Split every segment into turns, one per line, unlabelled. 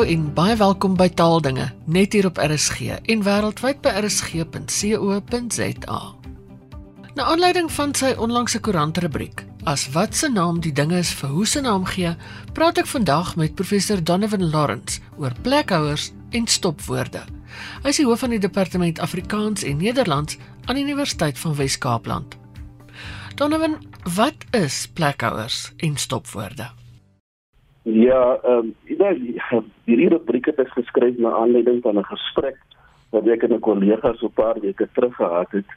Hallo en baie welkom by Taaldinge net hier op RSG en wêreldwyd by rsg.co.za. Na aanleiding van sy onlangse koerantrubriek as wat se naam die dinge is vir hoe se naam gee, praat ek vandag met professor Donovan Lawrence oor plekhouers en stopwoorde. Hy is die hoof van die departement Afrikaans en Nederlands aan die Universiteit van Wes-Kaapland. Donovan, wat is plekhouers en stopwoorde?
Ja, ehm um, hierdie rubriek het ek geskryf na aanleiding van 'n gesprek wat ek met 'n kollega so 'n paar weke terug gehad het.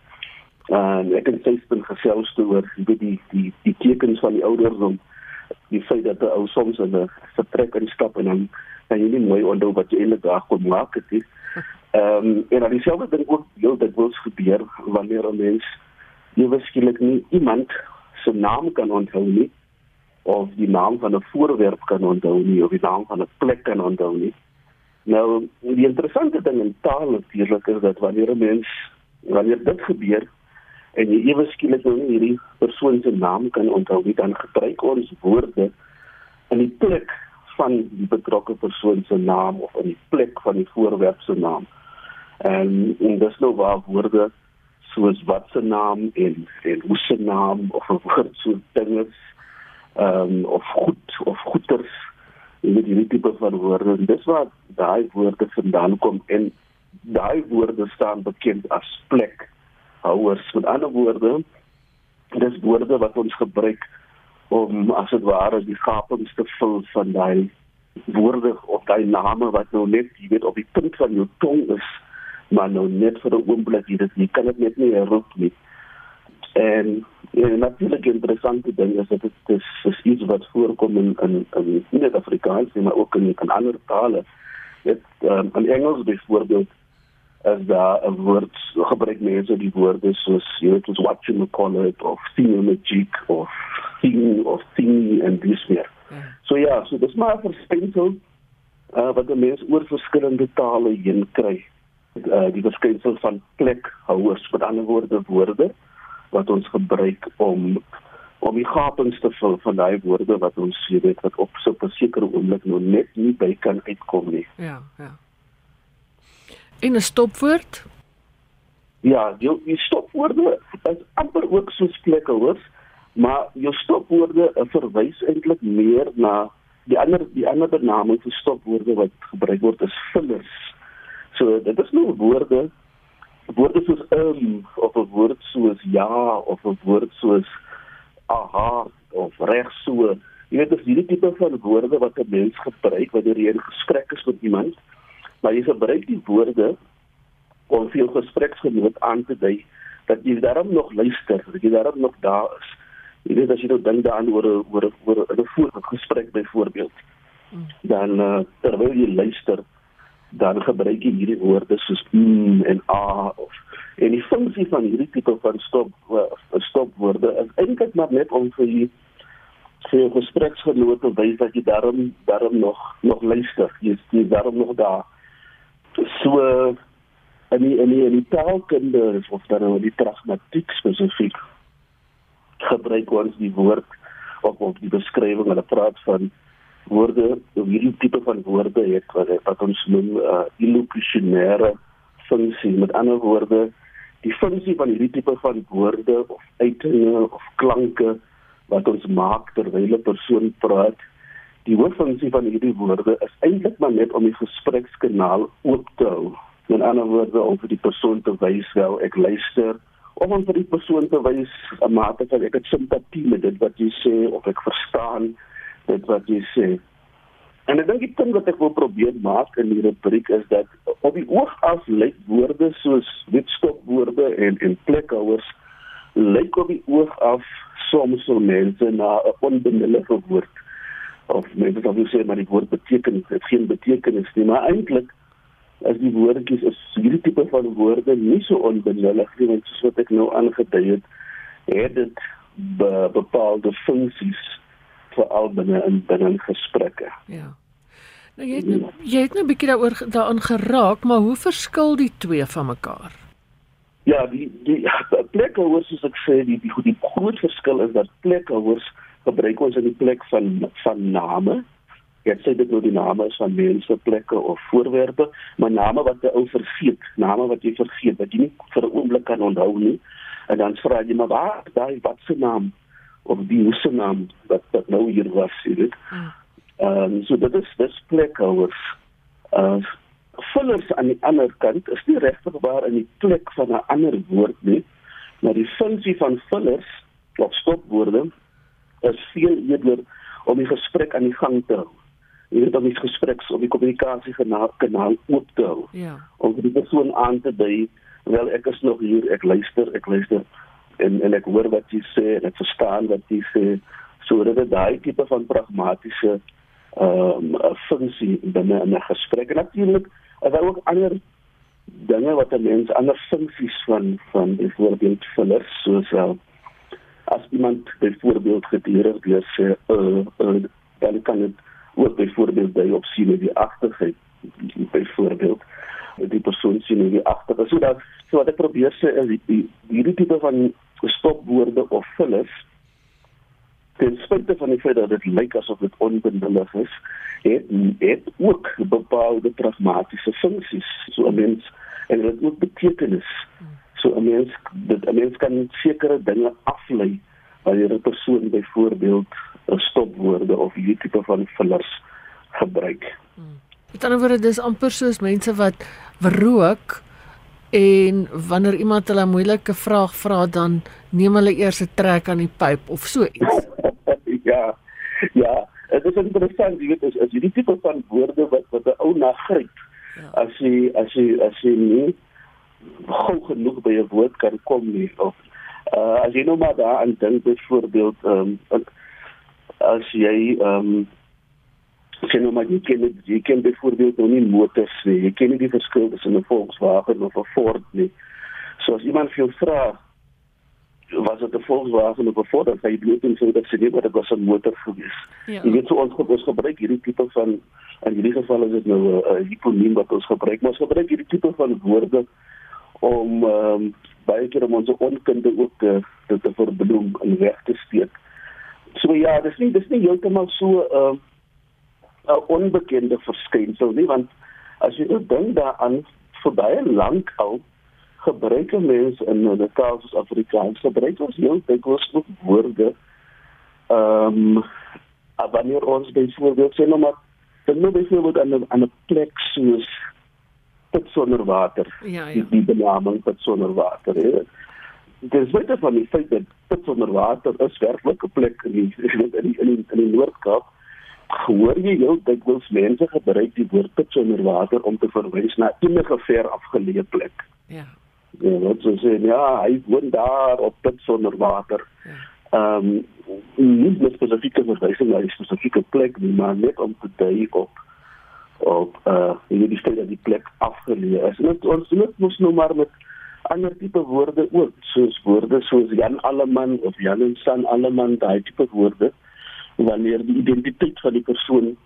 En ek het sespunt gesels oor die die die die tekens van die ouderdom. Die feit dat ou soms in 'n vertrek instap en dan dan jy nie mooi onthou wat jy in die dag kon maak het. Ehm um, en dan dieselfde ding ook heel dit wil gebeur wanneer 'n mens jy waarskynlik nie iemand se naam kan onthou nie of die naam van 'n voorwerp kan onthou nie of die naam van 'n plek kan onthou nie. Nou, die interessante ding in taal natuurlik is dat wanneer 'n mens wanneer dit gebeur en jy ewe skielik nou nie hierdie persoon se naam kan onthou nie, dan gebruik ons woorde in die plek van die betrokke persoon se naam of in die plek van die voorwerp se naam. En en dis nou waar woorde soos wat se naam en en hoe se naam of 'n woord so dinge ehm um, of goed of goeters in die tipe van woorde. En dis waar daai woorde vandaan kom en daai woorde staan bekend as plek houers. Met ander woorde dis woorde wat ons gebruik om as dit ware die gapings te vul van daai woorde of daai name wat nou net jy weet op die punt van jou tong is maar nou net vir 'n oomblik jy dit jy kan dit net nie herroep nie En ja, natuurlik interessante ding is dat dit is, is iets wat voorkom in in in nie net Afrikaans nie, maar ook in in ander tale. Dit um, in Engels byvoorbeeld as daar 'n woord gebruik mense die woorde soos jy weet wat you call it of thematic of thing of thing and this meer. Ja. So ja, so dis maar verskynsel uh, wat mense oor verskillende tale heen kry. Uh, die verskynsel van plekhouers, met ander woorde woorde wat ons gebruik om om die gapings te vul van daai woorde wat ons sê weet wat op so 'n sekere oomblik nog net nie by kan uitkom nie.
Ja, ja. In 'n stopwoord?
Ja, jou die stopwoorde is amper ook so plekke hoor, maar jou stopwoorde verwys eintlik meer na die ander die ander benaming vir stopwoorde wat gebruik word is fillers. So dit is nou woorde woorde soos um of 'n woord soos ja of 'n woord soos aha of reg so. Jy weet dis hierdie tipe van woorde wat 'n mens gebruik wanneer jy in gesprek is met iemand. Maar jy gebruik die woorde om veel gespreksgenoot aan te dui dat jy daarom nog luister, dat jy daarom nog daar is. Jy weet as jy nou dink daaraan oor oor oor 'n vorige gesprek byvoorbeeld. Hmm. Dan uh, terwyl jy luister, dan gebruik jy hierdie woorde soos mm en a of en die funksie van hierdie tipe van stop uh, stopwoorde is eintlik maar net om vir jy vir jou gespreksgenote wys dat jy daarom daarom nog nog luister. Jy is daarom nog daar. So en die en die, en die taalkunde of dan nou die pragmatiek spesifiek gebruik ons die woord of op die beskrywing hulle praat van woorde, hierdie tipe van woorde het wat wat ons noem uh, illokusionêre funksie. Met ander woorde, die funksie van hierdie tipe van woorde of uitdrukkings of klanke wat ons maak terwyl 'n persoon praat, die hooffunksie van hierdie woorde is eintlik maar net om die gesprekskanaal oop te hou. Met ander woorde, om vir die persoon te wys wel ek luister of om vir die persoon te wys 'n mate van ek het simpatie met dit wat jy sê of ek verstaan dit wat jy sê. En ek dink die punt wat ek wil probeer maak in die rubriek is dat op die oog af lyk woorde soos witstopwoorde en en plekhouers lyk op die oog af soms so mense na 'n onbenullige woord of mense wat wil sê maar die woord beteken het geen betekenis nie, maar eintlik as die woordjies is hierdie tipe van woorde nie so onbenullig nie want soos wat ek nou aangedui het, het dit be, bepaalde funksies veral binne in binne gesprekke.
Ja. Nou jy het nou, jy het nou 'n bietjie daaroor daaraan geraak, maar hoe verskil die twee van mekaar?
Ja, die die plekhouers soos ek sê, die die, die groot verskil is dat plekhouers gebruik ons in die plek van van name Ja, sê dit nou die name is van mense, plekke of voorwerpe, maar name wat jy ou vergeet, name wat jy vergeet, wat jy nie vir 'n oomblik kan onthou nie. En dan vra jy maar waar, daai wat se naam of die hoe se naam wat wat nou hier was, jy weet. Hmm. Ehm um, so dit is dis plekhouers. Uh vullers aan die ander kant is nie regtig waar in die plek van 'n ander woord nie, maar die funksie van vullers of stopwoorde is veel eerder om die gesprek aan die gang te hou. Jy weet om die gespreks of die kommunikasie kanaal oop te hou. Ja. Om die persoon aan te dui, wel ek is nog hier, ek luister, ek luister en en ek hoor wat jy sê en ek verstaan wat jy sê. So dit daai tipe van pragmatiese ehm um, funksie binne 'n gesprek. En natuurlik is daar ook ander dinge wat 'n mens ander funksies van van byvoorbeeld vullers soos uh, as iemand byvoorbeeld gedurig deur sê uh, uh, dan kan dit ook byvoorbeeld by op sien die agterheid byvoorbeeld die persoon sien die agter. So dat so wat ek probeer sê is die hierdie tipe van stopwoorde of vullers ten spyte van die feit dat dit lyk asof dit onbenullig is, het dit ook bepaalde pragmatiese funksies. So 'n mens en dit ook betekenis. So 'n mens dit 'n mens kan sekere dinge aflei wanneer 'n persoon byvoorbeeld 'n stopwoorde of hierdie tipe van fillers gebruik.
Met ander woorde, dis amper soos mense wat rook en wanneer iemand hulle 'n moeilike vraag vra dan neem hulle eers 'n trek aan die pyp of so iets.
ja. Ja, dit is interessant, jy weet, as, as jy die tipe van woorde wat wat 'n ou na gryp. Ja. As jy as jy as jy nie gou genoeg by 'n woord kan kom nie of uh, as jy nou maar daaraan dink byvoorbeeld ehm um, as jy ehm um, jy nou maar jy ken jy ken byvoorbeeld nou nie motors nie. Jy ken nie die verskil tussen 'n Volkswagen of 'n Ford nie. So as iemand vir jou vra was dit 'n Volkswagen of 'n Ford, dan sê jy bloot en sê dat dit nie wat dit was 'n motor gewees. Ja. Jy weet so ons ons gebruik hierdie tipe van in hierdie geval is dit nou 'n hiponiem wat ons gebruik, maar ons gebruik hierdie tipe van woorde om um, baie keer om ons onkunde ook te te, te verbloem en weg te steek. So ja, dis nie dis nie heeltemal so ehm uh, 'n onbekende verskynsel nie want as jy dink daaraan vir baie lank al gebruik mense in die taal soos Afrikaans gebruik ons heel dikwels ook woorde ehm um, wanneer ons byvoorbeeld sê nou maar dan nou byvoorbeeld aan 'n aan 'n plek soos put sonder water ja ja. die, benaming put sonder water hè. Dit is baie van die feit dat put sonder water is werklik 'n plek in die in die in die, in die Noord-Kaap hoor jy jou dikwels mense gebruik die woord put onder water om te verwys na enige ver afgeleë plek. Ja. Ja, wat so sê ja, hy woon daar op put onder water. Ja. Ehm um, nie net spesifieke verwysing na 'n spesifieke plek nie, maar net om te dui op op uh eh, hierdie stel dat die plek afgeleë is. En ons moet mos nou maar met ander tipe woorde ook, soos woorde soos Jan Alleman of Jan en San Alleman, daai tipe woorde wanneer die identiteit van die persoon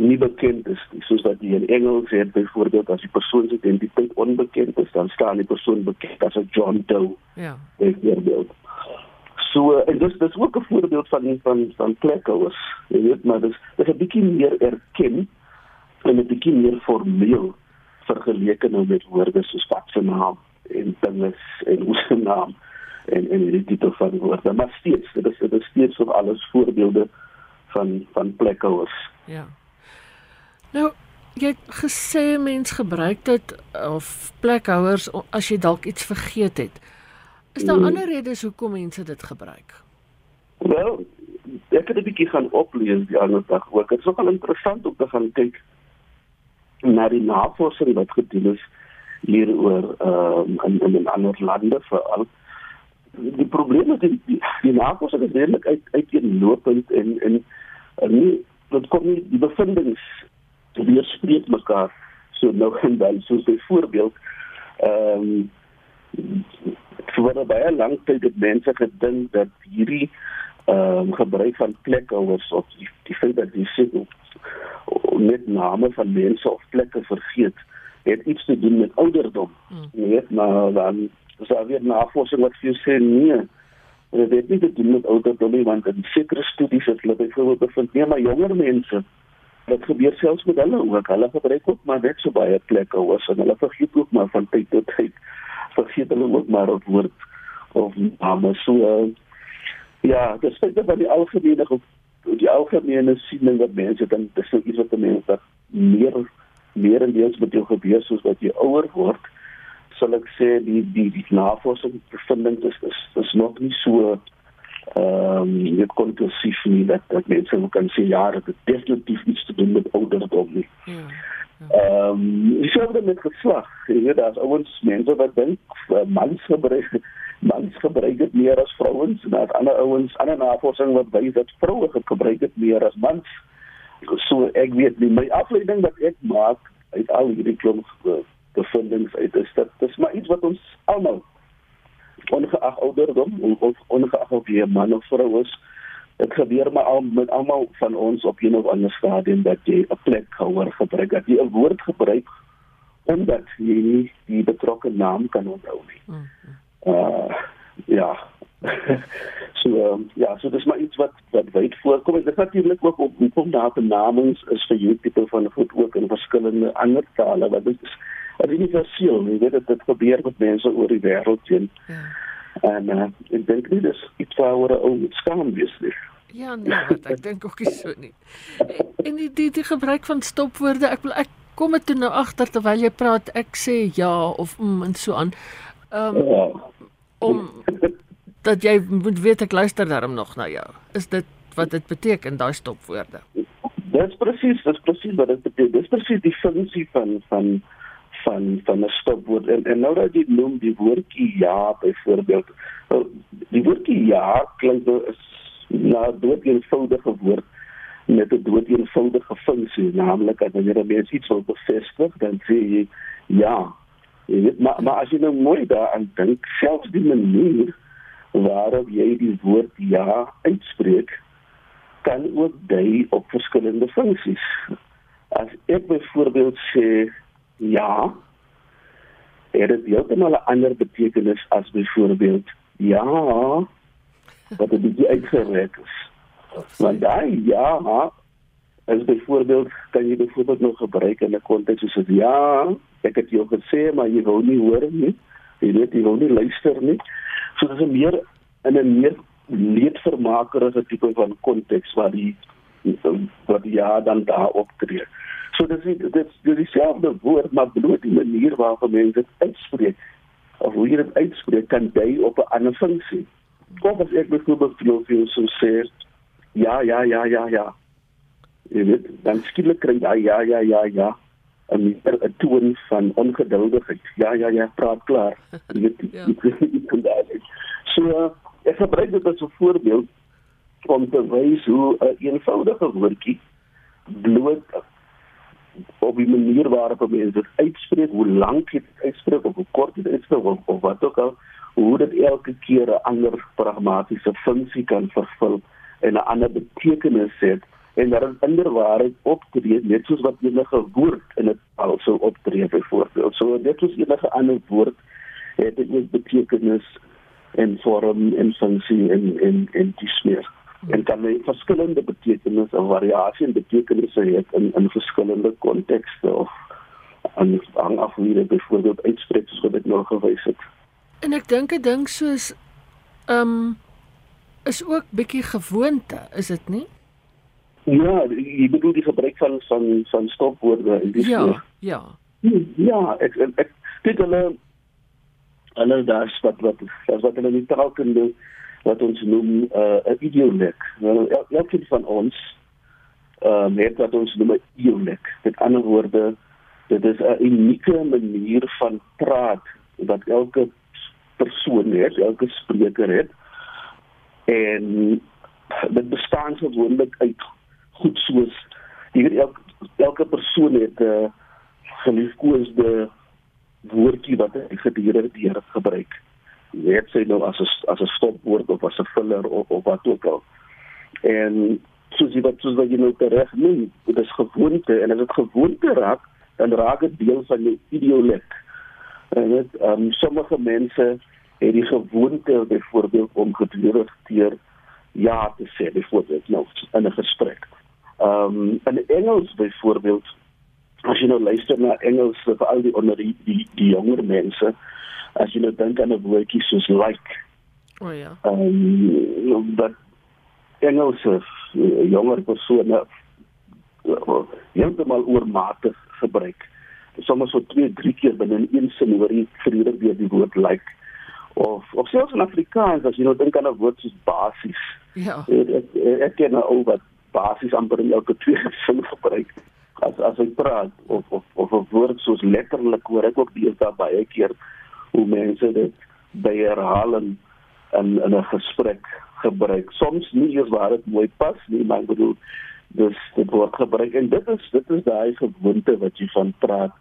nie bekend is nie. Soos wat die in Engels sê byvoorbeeld as die persoon se identiteit onbekend is dan staan die persoon bekend as 'n John Doe ja. byvoorbeeld. So en dis dis ook 'n voorbeeld van van van plekkers jy weet maar dis dis 'n bietjie meer erken en 'n bietjie meer formeel vergeleke nou met woorde soos wat se naam en dinge en hoe se naam en en die titel van die woord. Maar steeds, dit is dit is steeds van alles voorbeelde van van plekkers.
Ja. Nou jy gesê mens gebruik dit of plekhouers as jy dalk iets vergeet het. Is daar hmm. ander redes hoekom mense dit gebruik?
Wel, ek het 'n bietjie gaan oplees die ander dag ook. Dit is nogal interessant om te gaan kyk na die navorsing wat gedoen is hieroor ehm um, in in ander lande veral die probleem is die die, die navorsing is redelik uit uiteenlopend en en en nie dit kom nie die bevindinge weerspreek mekaar so nou en dan soos byvoorbeeld ehm um, vir baie lank tyd het mense gedink dat hierdie ehm um, gebruik van plekhouers of die, die feit dat jy sê net name van mense of plekke vergeet het iets te doen met ouderdom. Hmm. Net maar dan Dis al weer navorsing wat vir sê nee. Dit het nie te doen met ouderdom nie want in sekere studies het hulle byvoorbeeld bevind nee, maar jonger mense dit gebeur selfs met hulle ook. Hulle gebruik ook maar net so baie plekke hoor, en hulle vergeet ook maar van tyd tot tyd vergeet hulle ook maar 'n woord of name so uh, ja, dis net dat die algemene die algemene siening wat mense dan dis nou iets wat mense meer meer en deels met jou gebeur soos wat jy ouer word sal ek sê die die die navorsing bevindings is, is is nog nie so ehm um, net konklusief nie dat dat mense kan sê ja dit het definitief iets te doen met ouderdom nie. Ja. ja. Ehm um, sê dit met geslag. Jy weet daar's ouens mense wat dink uh, mans gebruik mans gebruik dit meer as vrouens en daar's ander ouens ander navorsing wat wys dat vroue gebruik dit meer as mans. So ek weet nie my afleiding wat ek maak uit al hierdie klomp uh, bevindings uit is dat dis maar iets wat ons almal ongeag ouderdom of ongeag of jy man of vrou is dit gebeur maar al met almal van ons op 'n of ander stadium dat jy 'n plek houer gebruik dat jy 'n woord gebruik omdat jy nie die betrokke naam kan onthou nie. Uh ja. so um, ja, so dis maar iets wat wat wyd voorkom. Dit is natuurlik ook op hoekom daar benamings is vir hierdie tipe van goed ook in verskillende ander tale wat dit is dit is universeel, jy weet dit, dit gebeur met mense oor die wêreld heen. Ja. En uh, ek dink nie dis iets waaroor ou skaam wees nie.
Ja, nee, wat, ek dink ook nie so nie. En die die, die gebruik van stopwoorde, ek wil ek kom dit nou agter terwyl jy praat, ek sê ja of mm en so aan. Ehm um, ja. om dat jy moet weet ek luister daarom nog na jou. Is dit wat dit beteken daai stopwoorde?
Dis presies, dis presies wat dit beteken. Dis presies die funksie van van van van 'n stopwoord. En, en nou dat jy noem die woordjie ja byvoorbeeld die woordjie ja klink nou is na dood eenvoudige woord met 'n dood eenvoudige funksie naamlik as jy net iets wil bevestig dan sê jy ja. Weet maar maar as jy nou mooi daaraan dink selfs die manier waarop jy die woord ja uitspreek kan ook dui op verskillende funksies. As ek byvoorbeeld sê ja het dit heeltemal 'n ander betekenis as byvoorbeeld ja wat dit die uitgereg is. Want daai ja as byvoorbeeld kan jy byvoorbeeld nog gebruik in 'n konteks soos ja, ek het jou gesê maar jy wou nie hoor nie. Jy weet jy wou nie luister nie. So dis 'n meer in 'n meer leedvermakerige tipe van konteks waar die wat ja dan daar optree. So dis dit dis dieselfde woord maar bloot die manier waarop mense dit uitspreek of hoe jy dit uitspreek kan dui op 'n ander funksie. Kom as ek byvoorbeeld filosofie so sê ja ja ja ja ja. Jy weet dan skielik kry jy ja ja ja ja 'n meer 'n toon van ongeduldigheid. Ja ja ja, praat klaar. Jy weet ja. jy kan daai. So ek gebruik dit as 'n voorbeeld om te wys hoe 'n eenvoudige woordjie bloot op die manier waarop mense dit uitspreek, hoe lank dit uitspreek of hoe kort dit uitspreek of, of wat ook al, hoe dit elke keer 'n ander pragmatiese funksie kan vervul en 'n ander betekenis het en dat dit inderwaarheid optree net soos wat enige woord in 'n taal sou optree byvoorbeeld. So dit is enige ander woord het 'n betekenis en vorm en funksie en en en dis meer en kan hy verskillende betekenisse en variasie in betekenisse hê in in verskillende kontekste of aan hang af wie dit byvoorbeeld uitspreek soos wat ek nou gewys het.
En ek dink 'n ding soos ehm um, is ook bietjie gewoonte, is dit nie?
Ja, jy bedoel die gebruik van van van stopwoorde in die
Ja, soort. ja.
Ja, ek ek, ek dit hulle hulle daar's wat wat wat hulle nie traalkunde wat ons noem 'n uh, idiolek. Nou el elkeen van ons ehm uh, het wat ons noem 'n idiolek. Met ander woorde, dit is 'n unieke manier van praat wat elke persoon het, elke spreker het. En dit bestaan gewoonlik uit goed soos jy weet elke elke persoon het 'n uh, geliefkoesde woordjie wat hy gedurende gebruik net sê nou as 'n as 'n stopwoord of as 'n filler of, of wat ook al. En soos jy wat soos wat jy nou reg noem, dit is gewoonte en as dit gewoonte raak, dan raak dit deel van jou idiolek. En dit ehm um, sommige mense het die gewoonte byvoorbeeld om gedurig teer ja te sê byvoorbeeld nou in 'n gesprek. Ehm um, in Engels byvoorbeeld as jy nou luister na Engels vir al die onder die die, die jonger mense as jy nou dink aan 'n woordjie soos like.
O oh, ja.
Ehm um, dat Engelse uh, jonger persone uh, heeltemal oormatig gebruik. Sommige so twee, drie keer binne een sin hoor jy vrede weer die woord like of of selfs in Afrikaans as jy nou dink aan 'n woord soos basies.
Ja.
Ek ek ken nou wat basies amper in elke twee sin gebruik as as ek praat of of of 'n woord soos letterlik hoor ek ook die daar baie keer hoe mense dit by herhaling in in 'n gesprek gebruik. Soms nie eers waar dit mooi pas nie, maar ek bedoel dis dit word gebruik en dit is dit is daai gewoonte wat jy van praat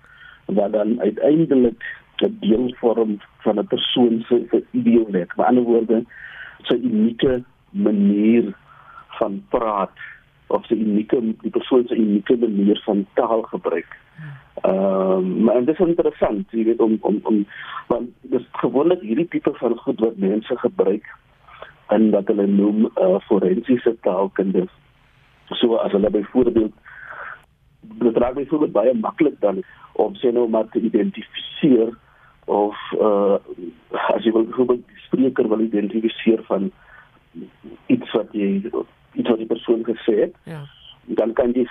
wat dan uiteindelik 'n deel vorm van 'n persoon se se ideolek. Met ander woorde, sy unieke manier van praat of sy unieke die persoon se unieke manier van taal gebruik. Ehm um, maar dit is interessant, jy weet om om om want dis gewoonlik hierdie tipe van goed wat mense gebruik en wat hulle noem uh, forensiese taalkunde. So as hulle byvoorbeeld dit raak byvoorbeeld baie maklik dan om sê nou maar te identifiseer of uh as jy wil byvoorbeeld die spreker wil identifiseer van iets wat jy iets wat die persoon gesê het.
Ja.
Dan kan jy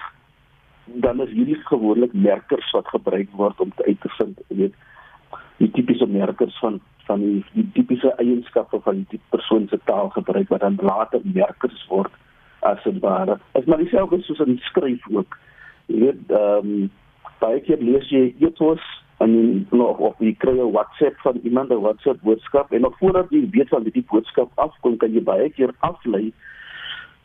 dan is hierdie gewoonlik merkers wat gebruik word om te uit te vind, weet, die tipiese merkers van van die, die tipiese eienskappe van die persoon se taal gebruik wat dan later merkers word as dit ware. Is maar dieselfde soos in skryf ook. Jy weet, ehm um, baie keer lees jy etos en nog of jy kry 'n WhatsApp van iemand 'n WhatsApp boodskap en nog voordat jy weet van die boodskap afkom kan jy baie keer aflei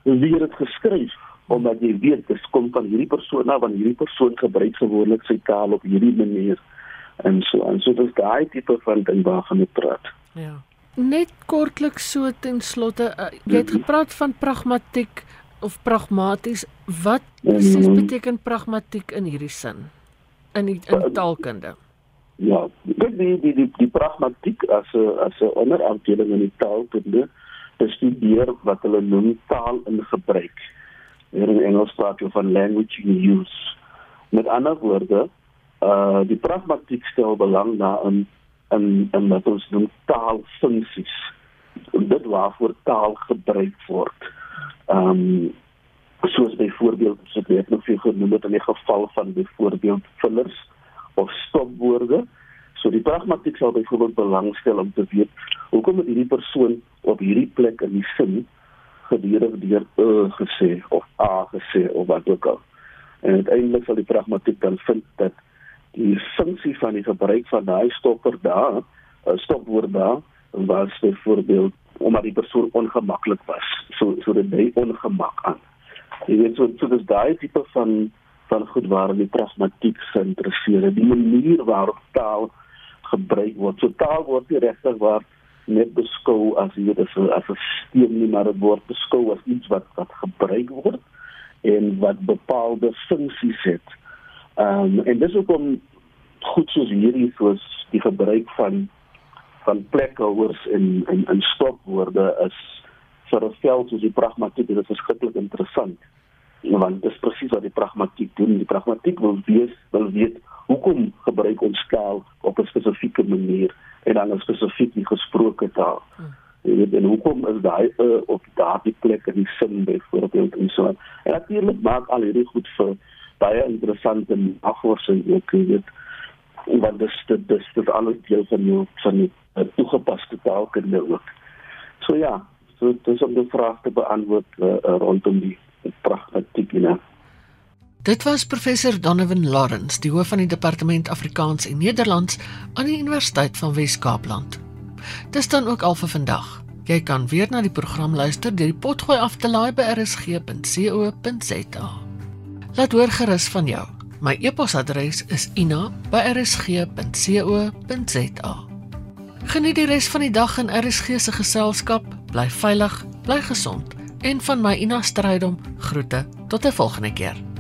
wie dit geskryf omdat jy weet dit kom van hierdie persoon na want hierdie persoon gebruik gewoonlik sy taal op hierdie manier en so en so dis daai tipe van ding waarvan ek praat.
Ja. Net kortliks so ten slotte, uh, jy het gepraat van pragmatiek of pragmaties. Wat presies
Mhm.
beteken pragmatiek in hierdie sin? In die, in taalkunde.
Ja, dit die die die, die pragmatiek as 'n as 'n onderafdeling in die taalkunde bestudeer wat hulle noem taal in gebruik. Hier in Engels praat jy van language in use. Met ander woorde, uh die pragmatiek stel belang daarin in in wat ons noem taalfunksies. Dit waarvoor taal gebruik word. Ehm um, soos byvoorbeeld as ek net nog genoem het in die geval van byvoorbeeld fillers of stopwoorde. So die pragmatiek sal byvoorbeeld belangstel om te weet hoekom het hierdie persoon op hierdie plek in die sin gedurig deur uh gesê of a gesê of wat ook al. En uiteindelik sal die pragmatiek dan vind dat die funksie van die gebruik van daai stopper daar, 'n stopwoord daar, was byvoorbeeld omdat die persoon ongemaklik was. So so dit dui ongemak aan. Jy weet so so dis daai tipe van van goed waar die pragmatiek geïnteresseerd, die manier waarop taal gebruik word. So taal word nie regtig waar net beskou as jy dit as 'n stelsel nie, maar dit word beskou as iets wat wat gebruik word en wat bepaalde funksies het. Ehm um, en dis ook om goed soos hierdie soos die gebruik van van plekhouers en en en stopwoorde is vir 'n veld soos die pragmatiek dit is verskriklik interessant. Want dis presies wat die pragmatiek doen. Die pragmatiek wil weet wil weet hoekom gebruik ons taal op 'n spesifieke manier en dan 'n spesifieke gesproke taal. Jy weet en hoekom is daai uh, op daardie plek in die sin byvoorbeeld en so. En natuurlik maak al hierdie goed vir baie interessante navorsing ook, jy weet want dis dit dis dit alles deel van jou van die uh, toegepaste taalkunde ook. So ja, so dis om die vraag te beantwoord uh, uh, rondom die pragmatiek en
Dit was professor Donovan Lawrence, die hoof van die departement Afrikaans en Nederlands aan die Universiteit van Wes-Kaapland. Dis dan ook al vir vandag. Jy kan weer na die program luister deur die potgooi af te laai by rsg.co.za. Laat hoor gerus van jou. My e-posadres is ina@rsg.co.za. Geniet die res van die dag in RSG se geselskap. Bly veilig, bly gesond en van my Ina Strydom groete tot 'n volgende keer.